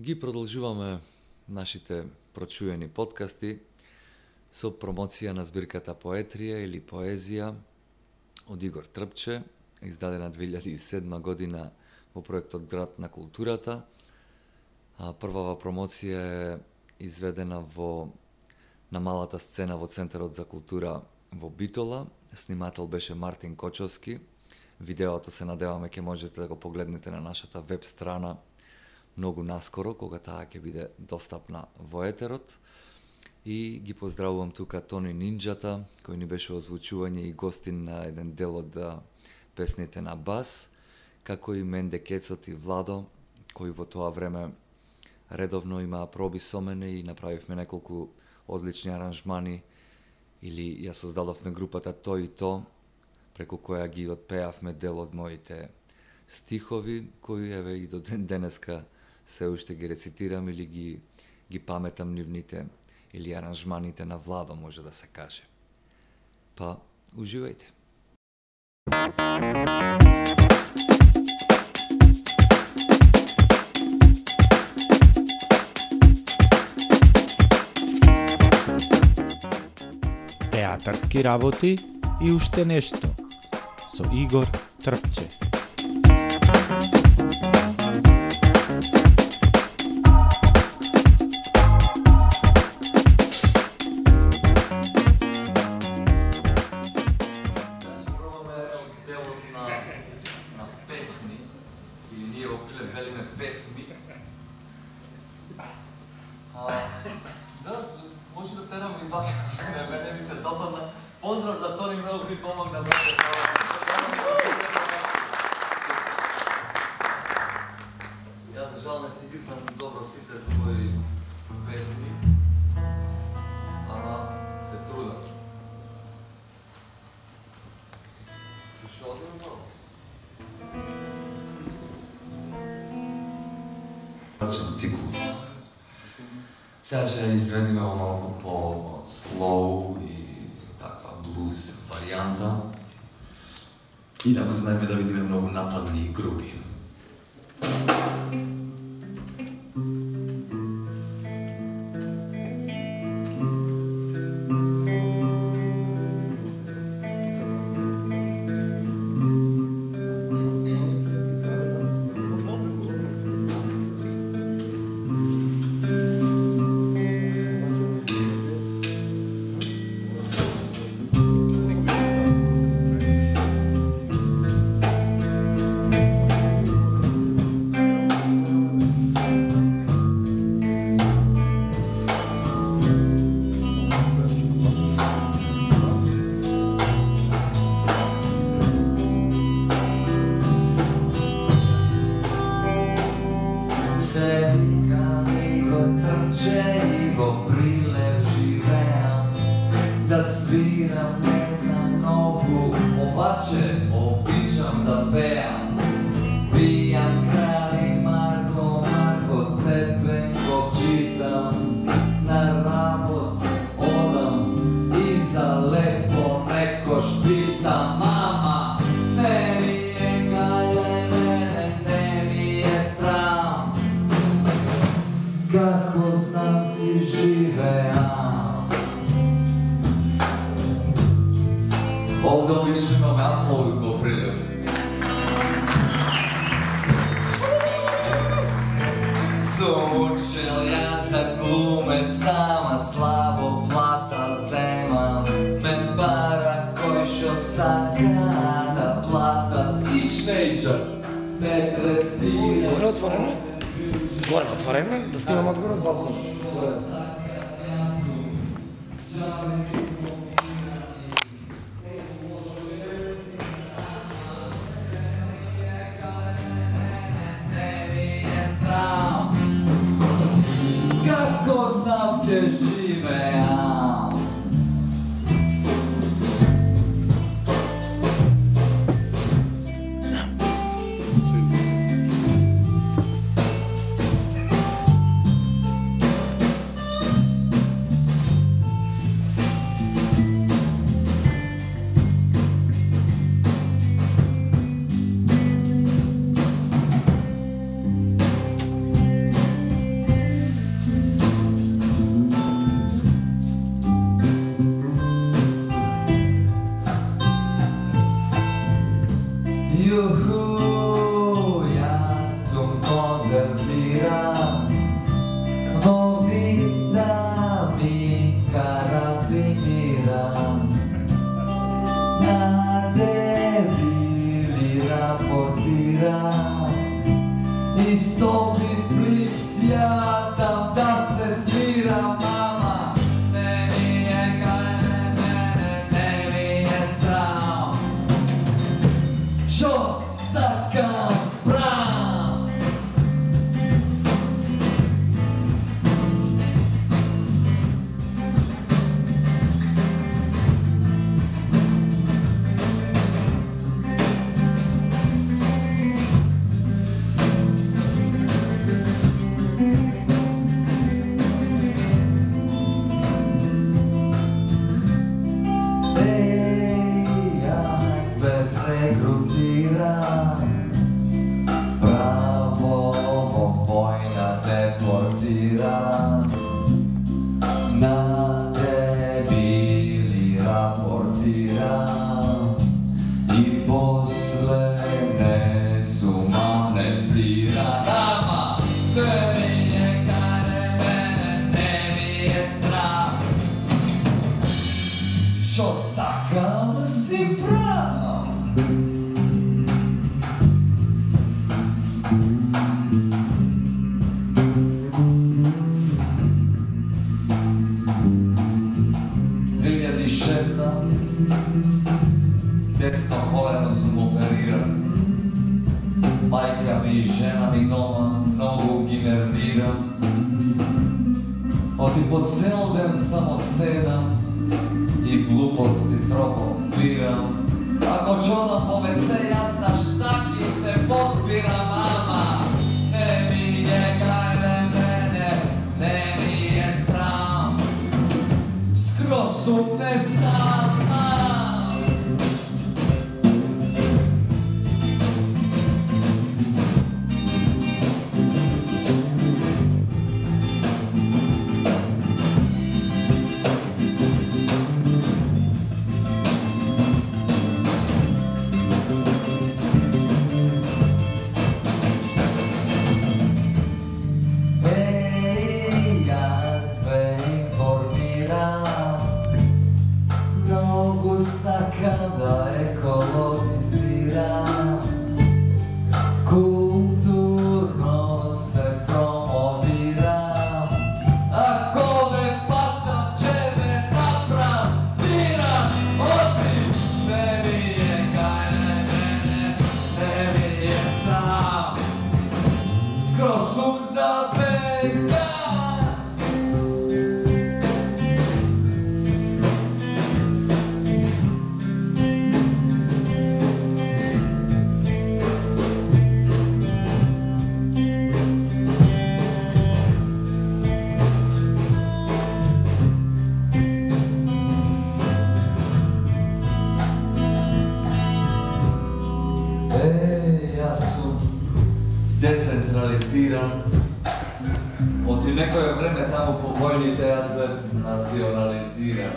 Ги продолжуваме нашите прочуени подкасти со промоција на збирката Поетрија или Поезија од Игор Трпче, издадена 2007 година во проектот Град на културата. А првава промоција е изведена во на малата сцена во Центарот за култура во Битола. Снимател беше Мартин Кочовски. Видеото се надеваме ќе можете да го погледнете на нашата веб страна многу наскоро, кога таа ќе биде достапна во етерот. И ги поздравувам тука Тони Нинджата, кој ни беше озвучување и гостин на еден дел од песните на бас, како и Менде Кецот и Владо, кои во тоа време редовно имаа проби со мене и направивме неколку одлични аранжмани или ја создадовме групата Тој и То, преку која ги отпеавме дел од моите стихови, кои еве и до ден денеска се уште ги рецитирам или ги ги паметам нивните или аранжманите на Владо може да се каже. Па уживајте. Театарски работи и уште нешто со Игор Трпче. Пак, не, мене ми се допадна. Поздрав за Тони, многу ви помогна. Да брате. Јас за жал не си ги знам добро сите своји песни, ама се трудам. Се што одим malo? Значен циклус. Сега ќе изведиме во малку по слоу и таква блуз варијанта. Инаку да знаеме да бидеме многу нападни и груби. Thank you. Оти по цел ден само седам и глупости тропом свирам. Ако чудам по веце јас на шта се подбирам, neko je vreme tamo povoljnije, te ja sve nacionaliziram.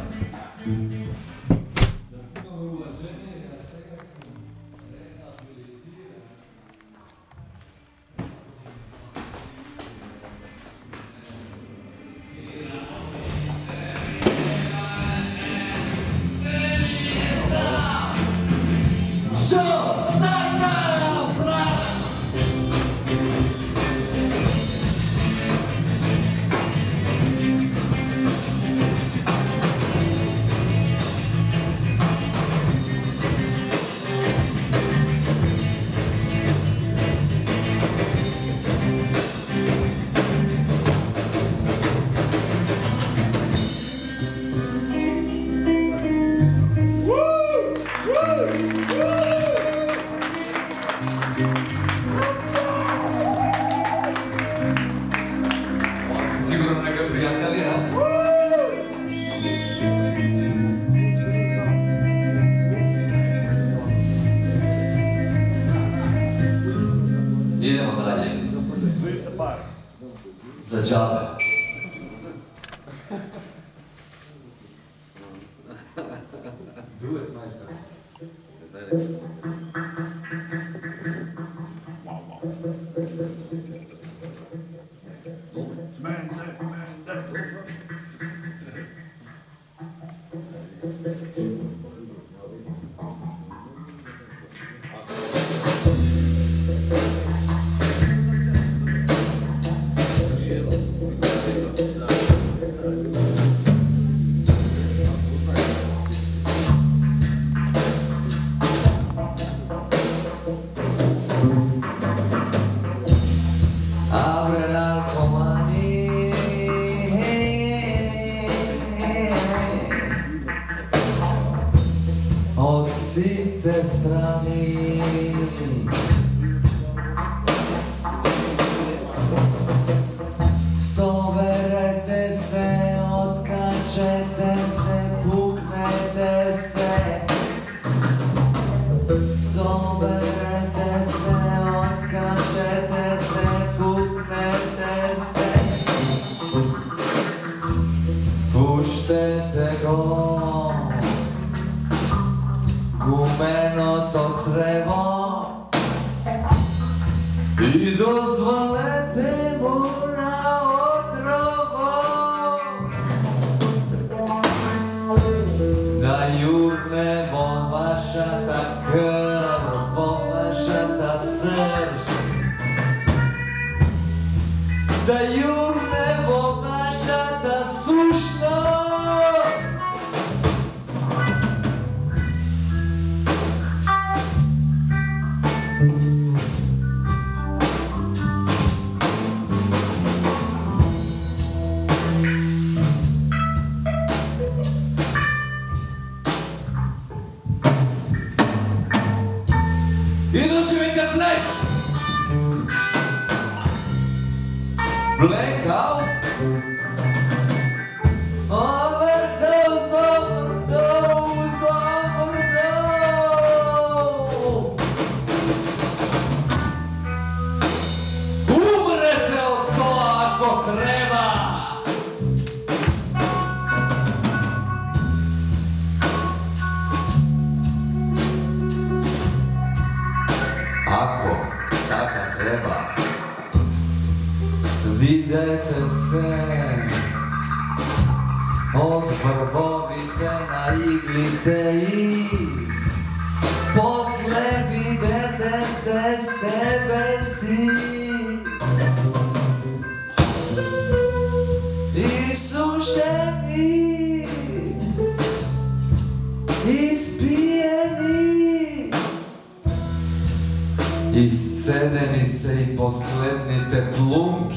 Ήρθε Όρθρο βόβητε να ήγλητε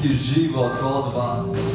que giba ao todo.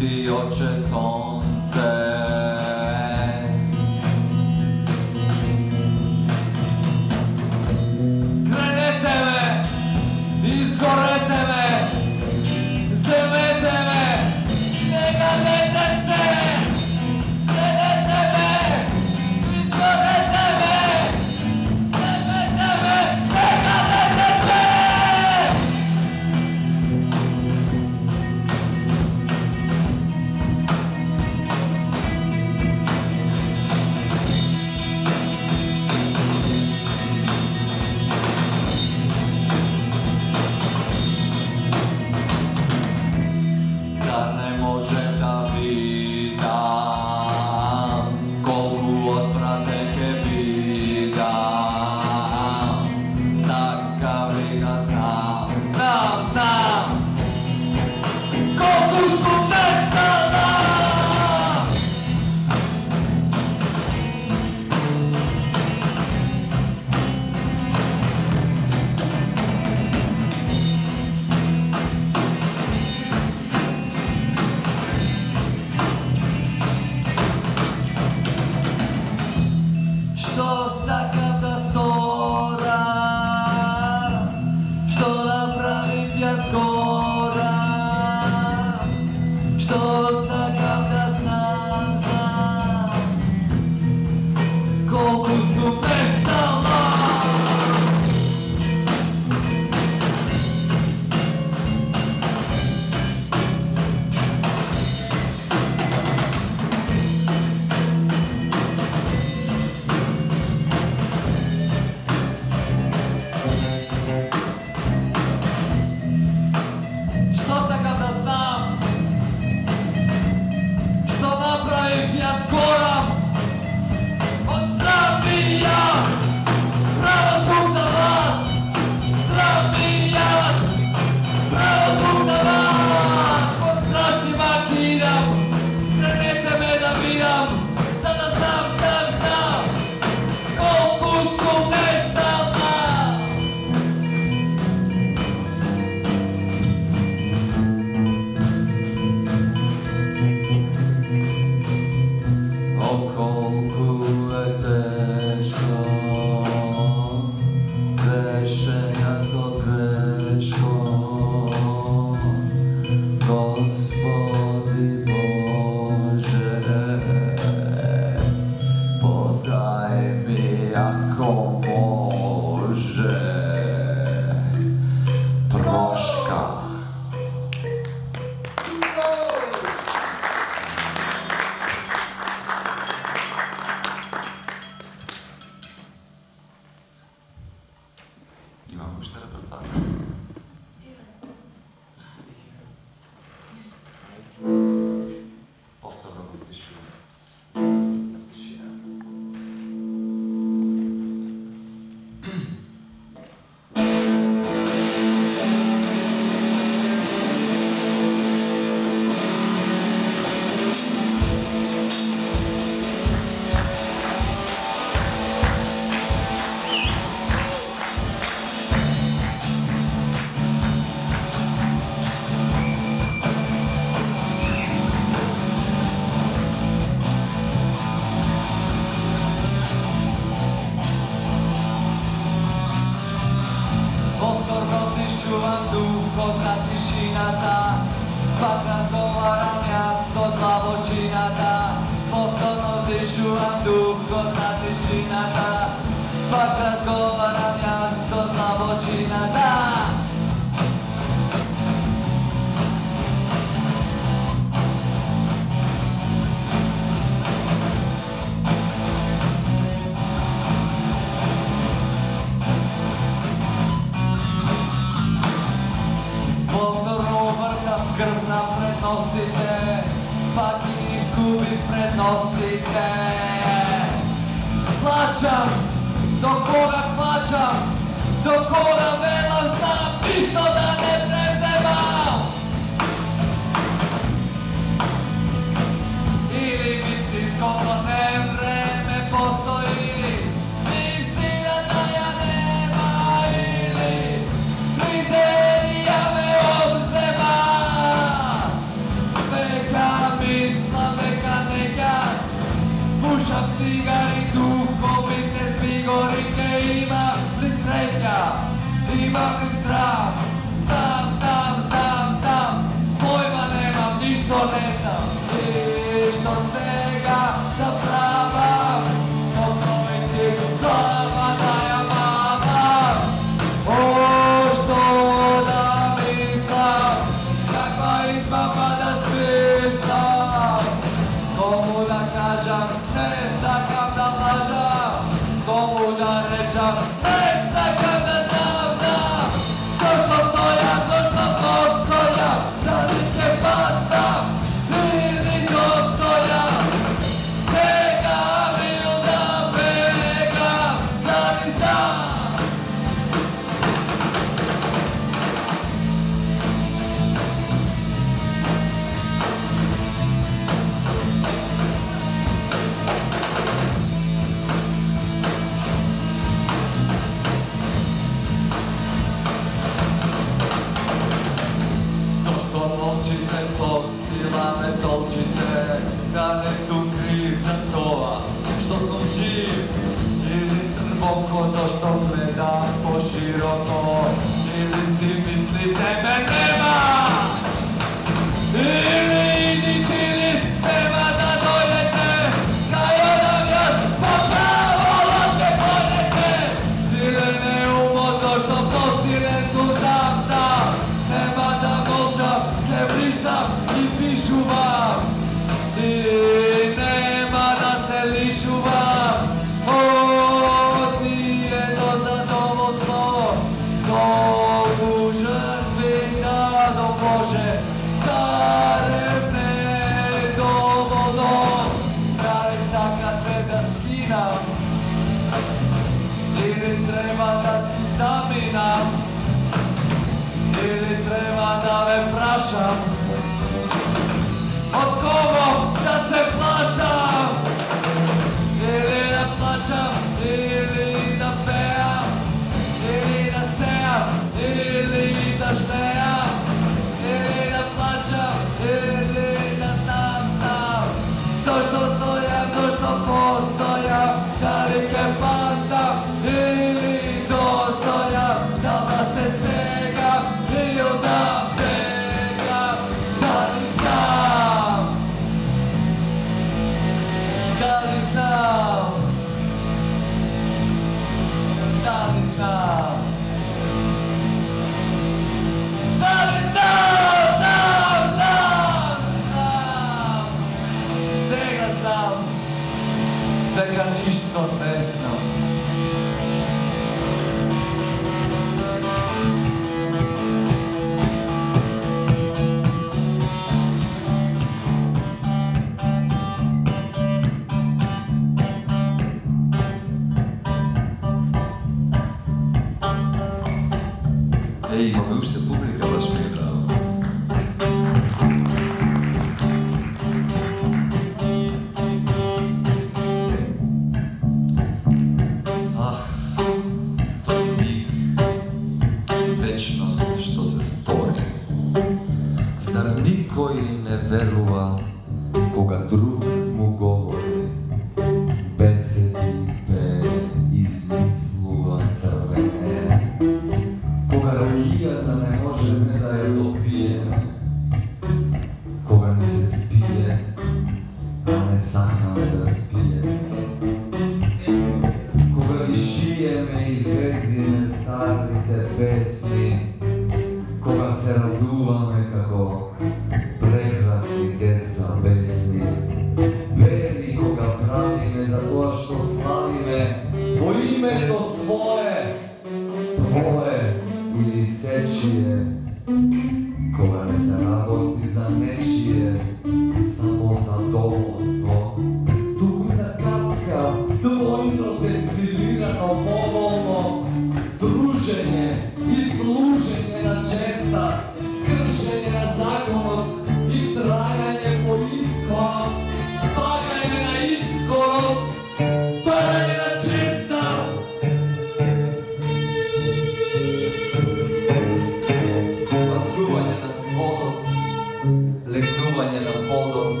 народ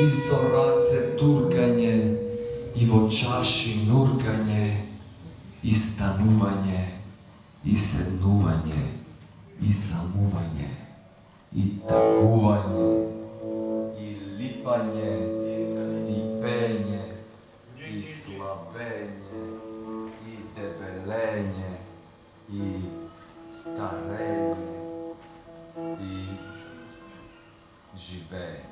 и со раце туркање и во чаши нуркање и станување и седнување и самување и такување и липање и пење и слабење и дебелење и старење и живење.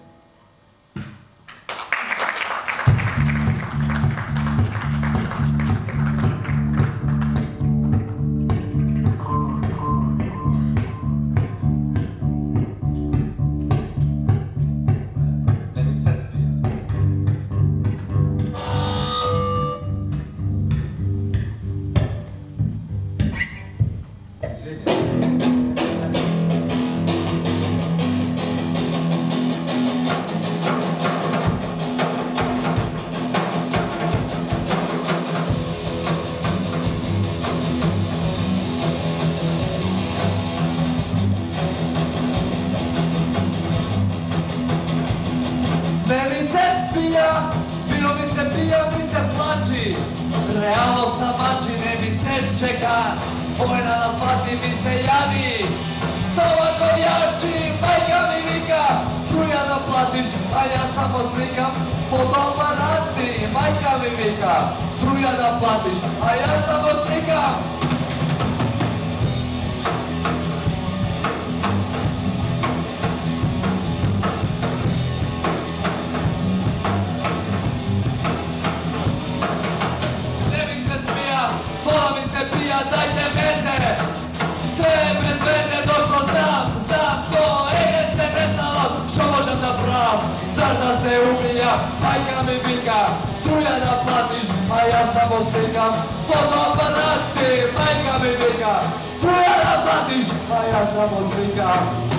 само стека, фотоапарат ти, мајка ми вика, струја да платиш, а ја само стека.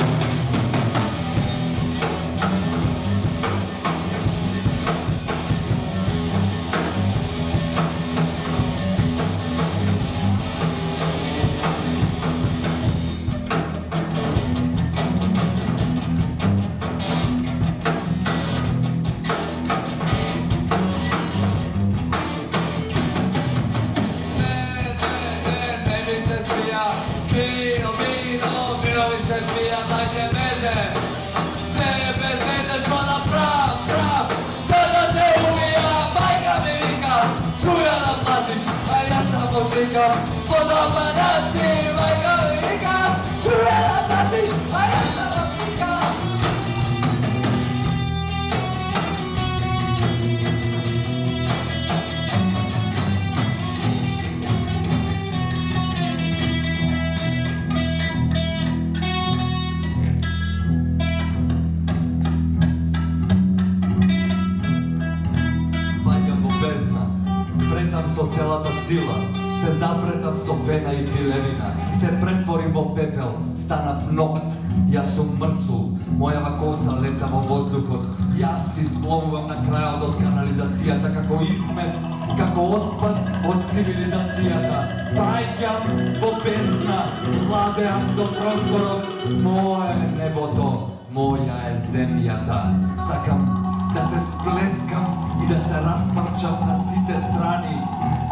сакал, станав нокт, јас сум мрсул, мојава коса лета во воздухот, јас си спловувам на крајот од канализацијата како измет, како отпад од цивилизацијата. Пајкам во бездна, владеам со просторот, мое небото, моја е земјата. Сакам да се сплескам и да се распарчам на сите страни.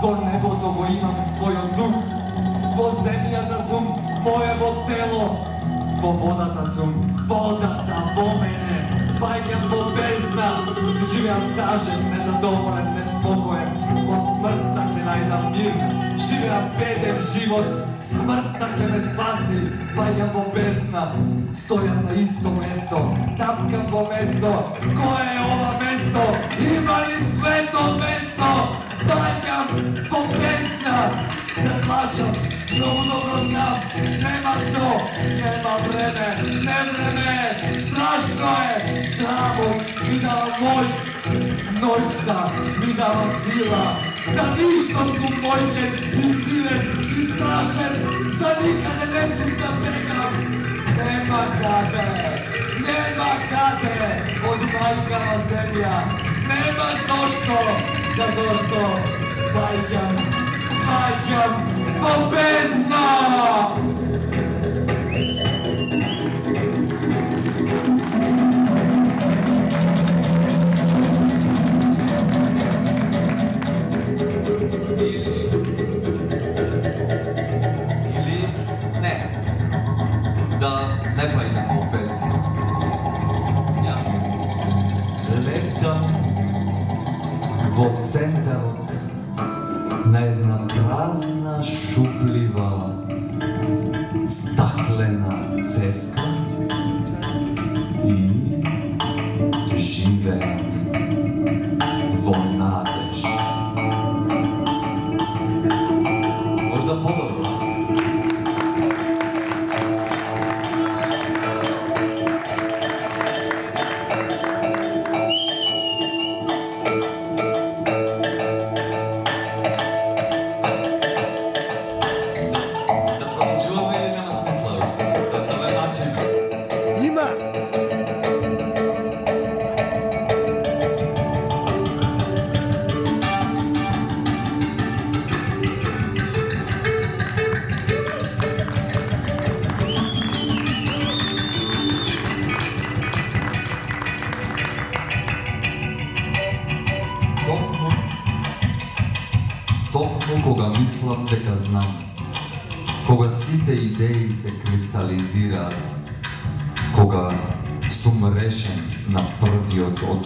Во небото го имам својот дух, во земјата сум моево тело, во водата сум, водата во мене, паѓам во бездна, живеам тажен, незадоволен, неспокоен, во смртта ке најдам мир, живеам беден живот, смртта ке ме спаси, паѓам во бездна, стојам на исто место, тапкам во место, кое е ова место, има ли свето место, паѓам во бездна, се плашам, многу добро знам, нема дно, нема време, не време, страшно е, стравот ми дава мојт, нојкта да ми дава сила, за ништо сум мојкен и силен и страшен, за никаде не сум да бегам, нема каде, нема каде, од мајкава земја, нема зошто, затоа што паѓам, паѓам во бездна! Или... Или не. Да на една празна, шуплива, стаклена цевка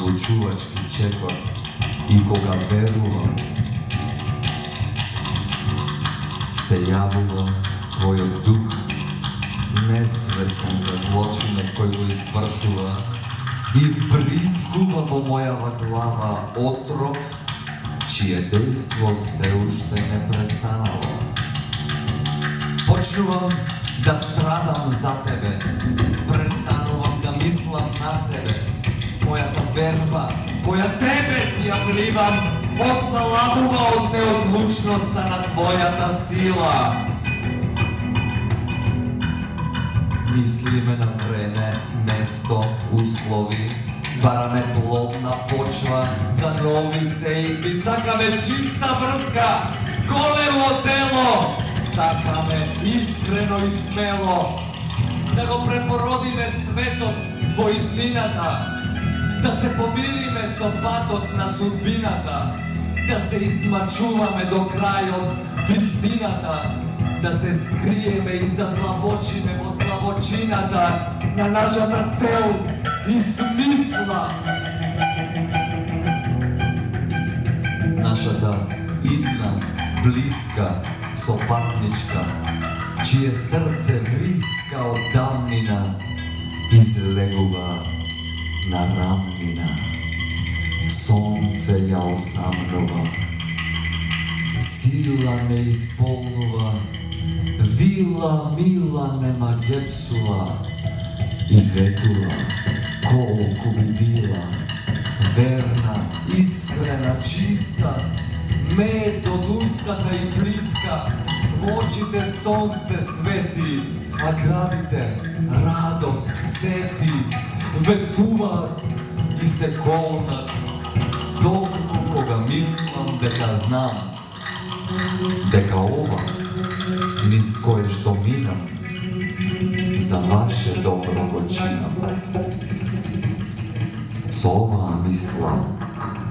одлучувачки чекор и кога верувам, се јавува твојот дух, несвесен за злочинот кој го извршува и вбрискува во мојава глава отров, чие дејство се уште не престанало. Почнувам да страдам за тебе, престанувам да мислам на себе. Мојата верба, која тебе ти ја вливам, ослабува од неодлучноста на твојата сила. Мислиме на време, место, услови, бараме плодна почва за нови сејби, сакаме чиста врска, големо дело, сакаме искрено и смело. Да го препородиме светот во иднината, да се помириме со патот на судбината, да се измачуваме до крајот вистината, да се скриеме и затлабочиме во тлабочината на нашата цел и смисла. Нашата идна, блиска, сопатничка, чие срце вриска од давнина излегува на рамнина. Сонце ја осамнува, сила не исполнува, вила мила нема гепсува и ветува колку би била верна, искрена, чиста, мед од устата и плиска, во очите сонце свети, а градите радост сети, ветуваат и се колнат, токму кога мислам дека знам, дека ова, низ кое што минам, за ваше добро го чинам. Со оваа мисла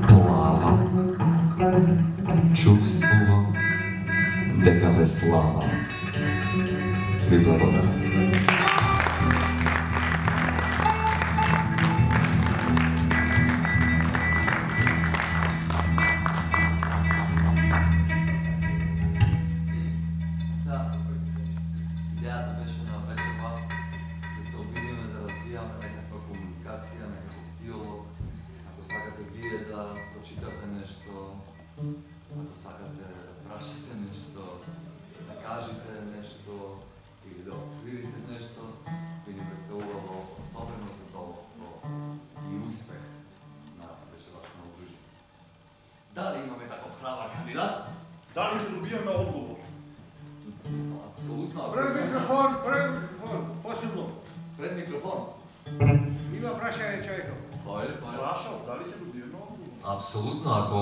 плава, чувствувам дека ве славам. Ви благодарам. Храбар кандидат? Дали ќе добиеме одговор? Апсолутно. ако Пред микрофон, пред микрофон, посебно. Пред микрофон. Има прашање човеков. Појде, појде. Прашав, дали ќе добиеме одговор? Апсолутно, ако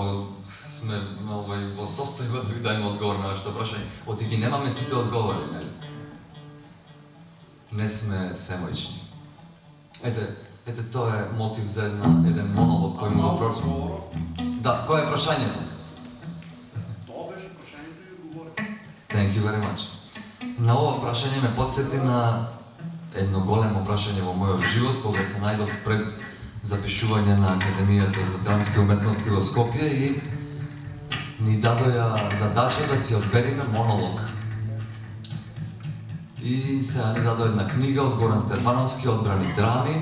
сме овај во состојба да ви дајме одговор на вашето прашање, оти ги немаме сите одговори, нели? Не сме семојчни. Ете, ете тоа е мотив за една еден монолог кој му го про... одговорот? Да, кое е прашањето? Thank you very much. На ова прашање ме подсети на едно големо прашање во мојот живот, кога се најдов пред запишување на Академијата за драмски уметности во Скопје и ни дадоја задача да си одбериме монолог. И сега ни дадо една книга од Горан Стефановски, одбрани драми.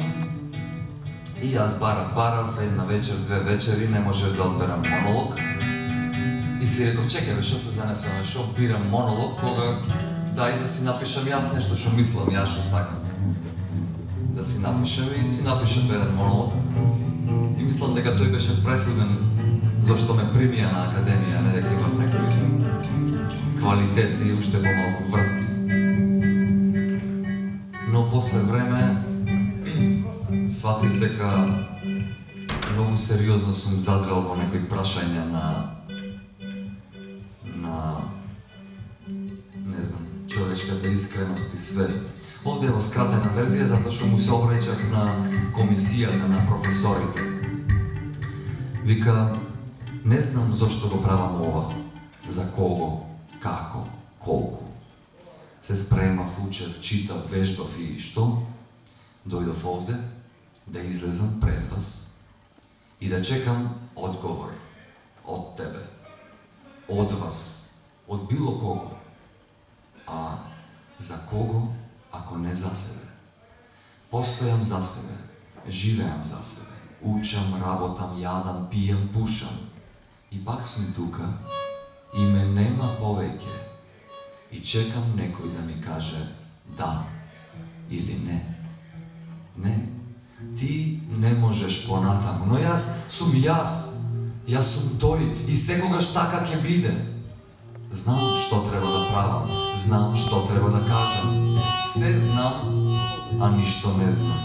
И јас барав, барав, една вечер, две вечери, не можев да одберам монолог. И си реков, чекај бе, што се занесуваме, што бирам монолог, кога дај да си напишам јас нешто што мислам, јас што сакам. Да си напишам и си напишав еден монолог. И мислам дека тој беше пресуден зашто ме примија на академија, не дека имав некој квалитет и уште помалку врски. Но после време сватив дека многу сериозно сум задрал во некои прашања на искреност и свест. Овде е во скратена верзија затоа што му се обраќав на комисијата на професорите. Вика, не знам зошто го правам ова, за кого, како, колку. Се спремав, учев, читав, вежбав и што? Дојдов овде да излезам пред вас и да чекам одговор од тебе, од вас, од било кого. А за кого, ако не за себе? Постојам за себе, живеам за себе, учам, работам, јадам, пијам, пушам. И пак сум тука и ме нема повеќе. И чекам некој да ми каже да или не. Не, ти не можеш понатаму, но јас сум јас. Јас сум тој и секогаш така ќе биде. Знам што треба да правам, знам што треба да кажам. Се знам, а ништо не знам.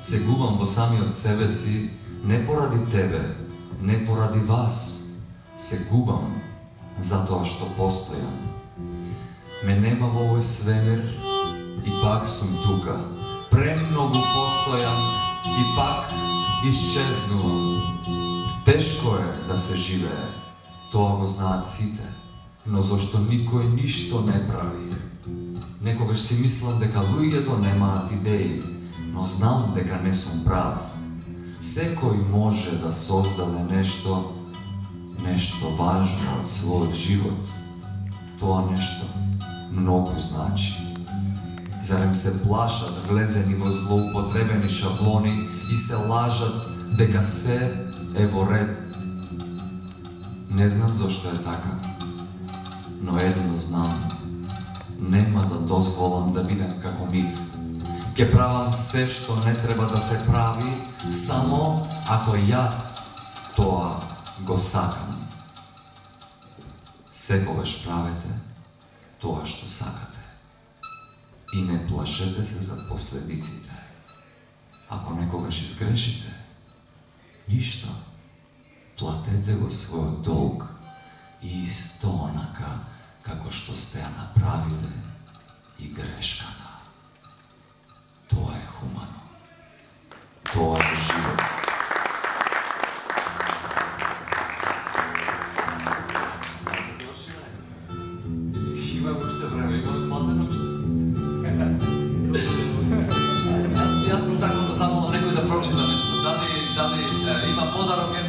Се губам во самиот себе си, не поради тебе, не поради вас. Се губам затоа што постојам. Ме нема во овој свемир и пак сум тука. Премногу постојам и пак исчезнувам. Тешко е да се живее, тоа го знаат сите, но зошто никој ништо не прави? Некогаш си мислам дека луѓето немаат идеи, но знам дека не сум прав. Секој може да создаде нешто, нешто важно од својот живот. Тоа нешто многу значи. Зарем се плашат влезени во злоупотребени шаблони и се лажат дека се е во ред. Не знам зошто е така, но едно знам. Нема да дозволам да бидам како миф. Ке правам се што не треба да се прави, само ако јас тоа го сакам. Секогаш правете тоа што сакате. И не плашете се за последиците. Ако некогаш изгрешите, ништо. Платете го својот долг и исто онака како што сте ја направиле и грешката. Тоа е хумано. Тоа е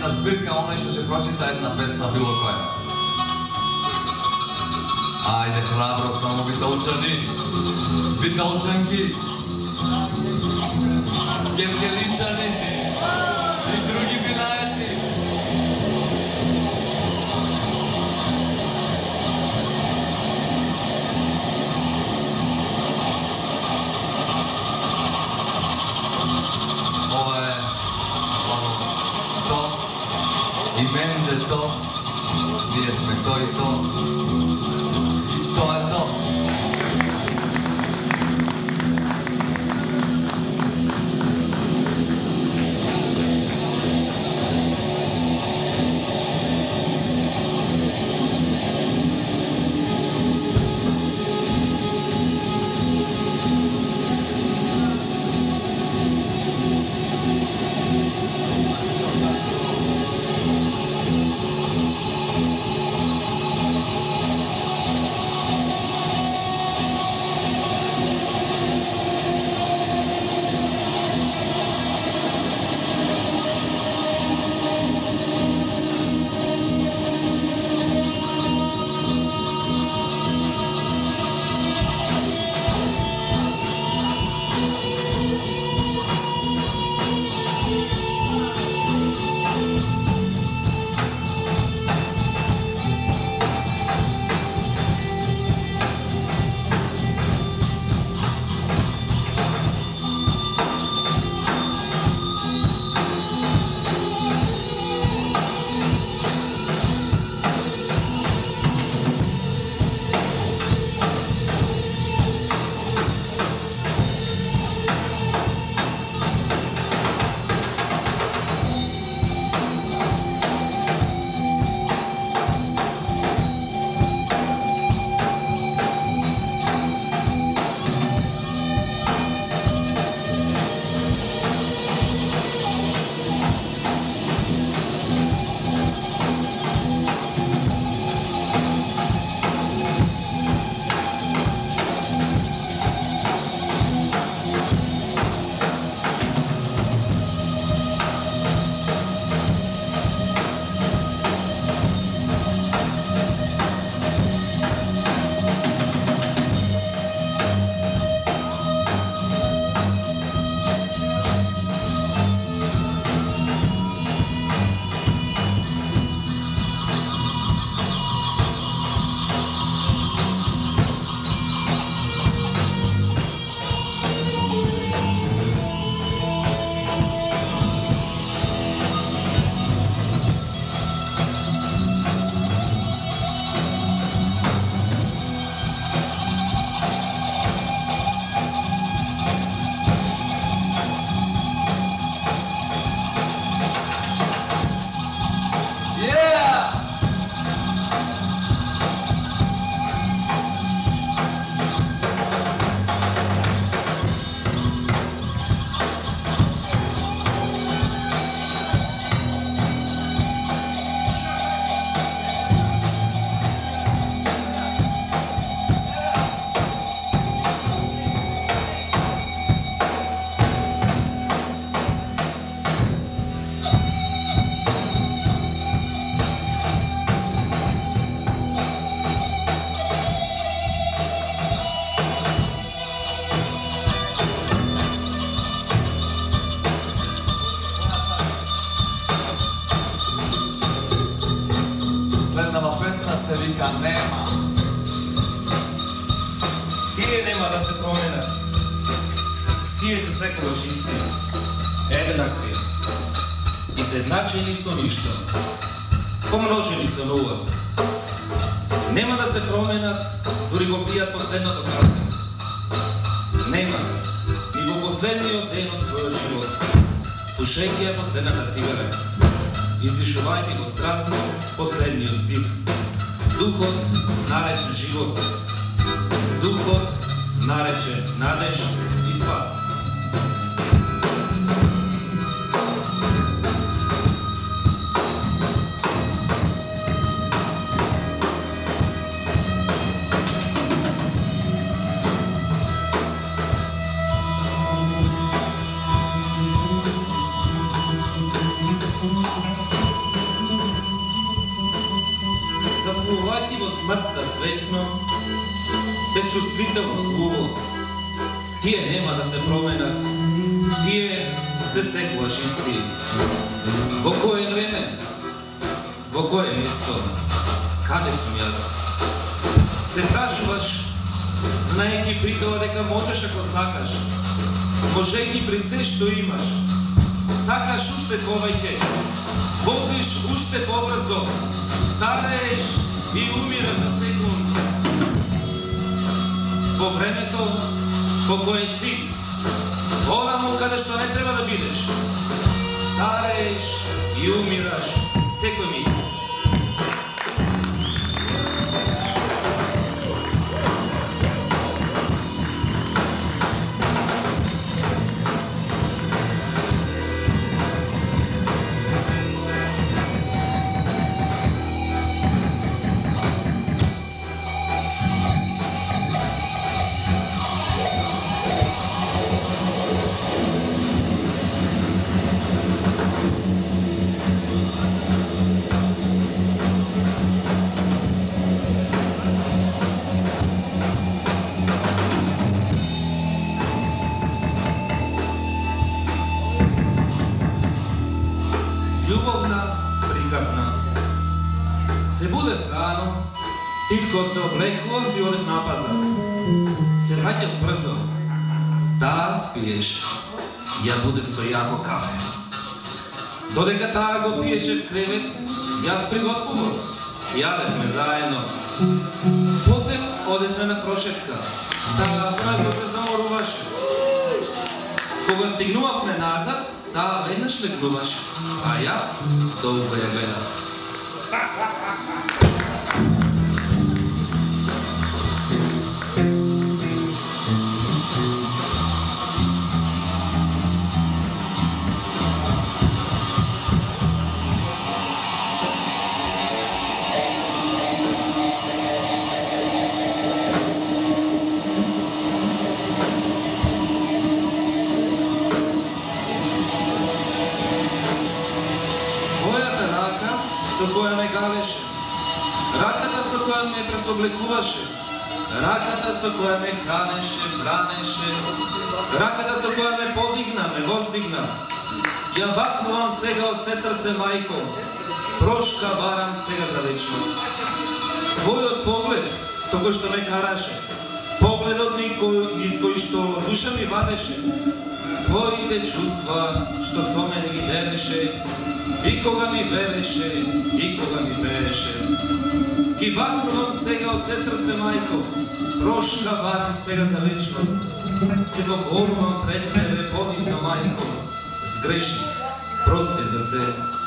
Една збирка, оној што ќе прочита една песна било која. Ајде храбро, само битолчани. Битолчанки. Гевгеличани и менде То. Ние сме тој и И со ништо. Помножени со нула. Нема да се променат, дури го пијат последното кафе. Нема, ни во последниот ден од својот живот. Пушејќи ја последната цигара. Издишувајќи го страстно последниот здих. Духот наречен живот. Духот наречен надеж во кое место, каде сум јас? Се прашуваш, знаеки при тоа дека можеш ако сакаш, можејќи при се што имаш, сакаш уште повеќе, возиш уште побрзо, старееш и умираш за секунд. Во времето по кое си, Онаму каде што не треба да бидеш. Старееш и умираш секој миг. Будев со јако кафе. Додека таа го пиеше в кревет, јас приготвував. Јадевме заедно. Потем одевме на прошетка. Таа право се заморуваше. Кога стигнувавме назад, таа веднаш легнуваше, а јас долго ја гледав. Се облекуваше, раката со која ме хранеше, бранеше, раката со која ме подигна, ме воздигна. Ја бакнувам сега од сестрце мајко, прошка барам сега за вечност. Твојот поглед со кој што ме караше, погледот ни кој, низ кој што душа ми вадеше, Твоите чувства што со мене ги делеше, и кога ми велеше, и кога ми береше. Ги бакнувам сега од се срце мајко, прошка барам сега за вечност. Се покорувам пред тебе, понизно мајко, сгреши, прости за се.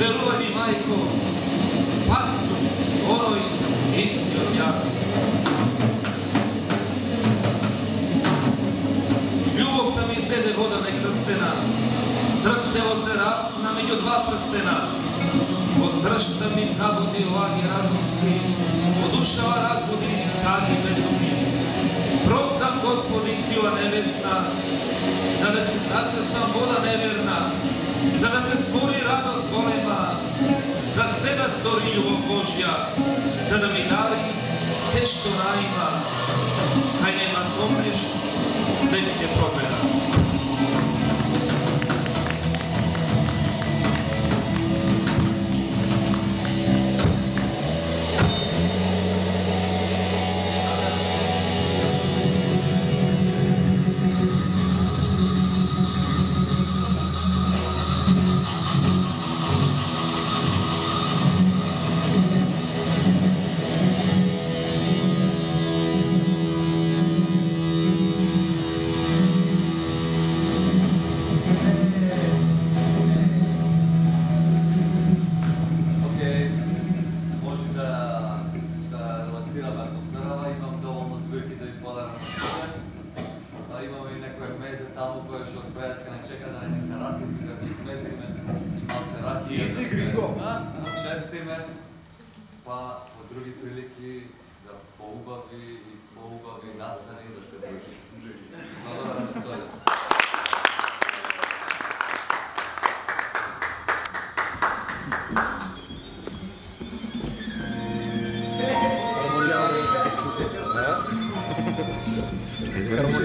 Верувај ми, мајко, пак сум оној истиот јас. Љубовта ми седе вода некрстена, срцево се распна меѓу два прстена. Во сршта ми забуди лаги разумски, во душава разбуди таги безумни. Просам Господи сила небесна, за да се закрстам вода неверна, за да се створи радост голема, за се да стори љубов Божја, за да ми дари се што наима. Кај нема спомнеш, след ќе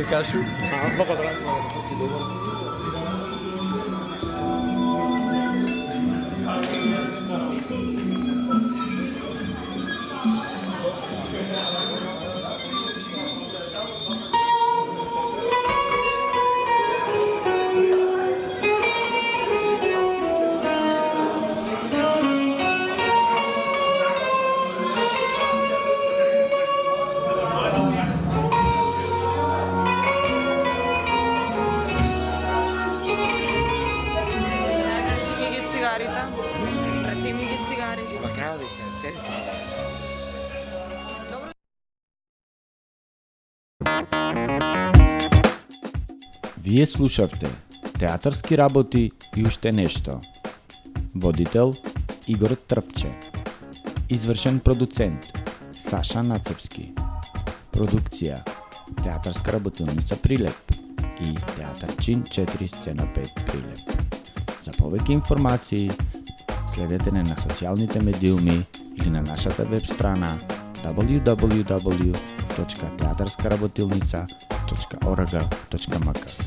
cashew. Слушавте Театарски работи и уште нешто. Водител Игор Трпче. Извршен продуцент Саша Нацепски. Продукција Театарска работилница Прилеп и Театарчин 4 сцена 5 Прилеп. За повеќе информации следете не на социјалните медиуми или на нашата веб страна www.teatarskarabotilnica.org.mk